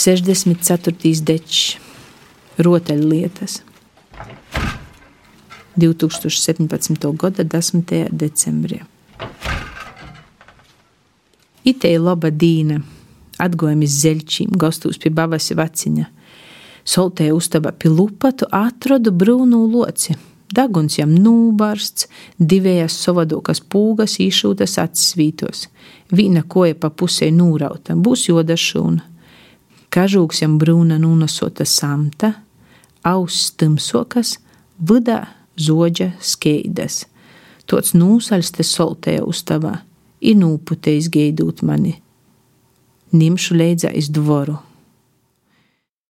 64. dečs, rotaļlietas. 2017. gada 10. decembrī. Itei laba dīna, atgojam iz zeļķīm, gostūs pie babasi vaciņa. Soltēja uztaba pie lupatu atradu brūnu loci. Daguns jam nūbarsts, divējas sovadokas pūgas īšūtas atsvītos. Vīna koja pa pusē nūrauta, būs joda šūna. Jam brūna nūnosota samta, auss timsokas, vidā zoģa skeidas. Tots nūsaļs te soltēja uztavā, ir nūputējis geidūt mani. Nimšu leidzā iz dvoru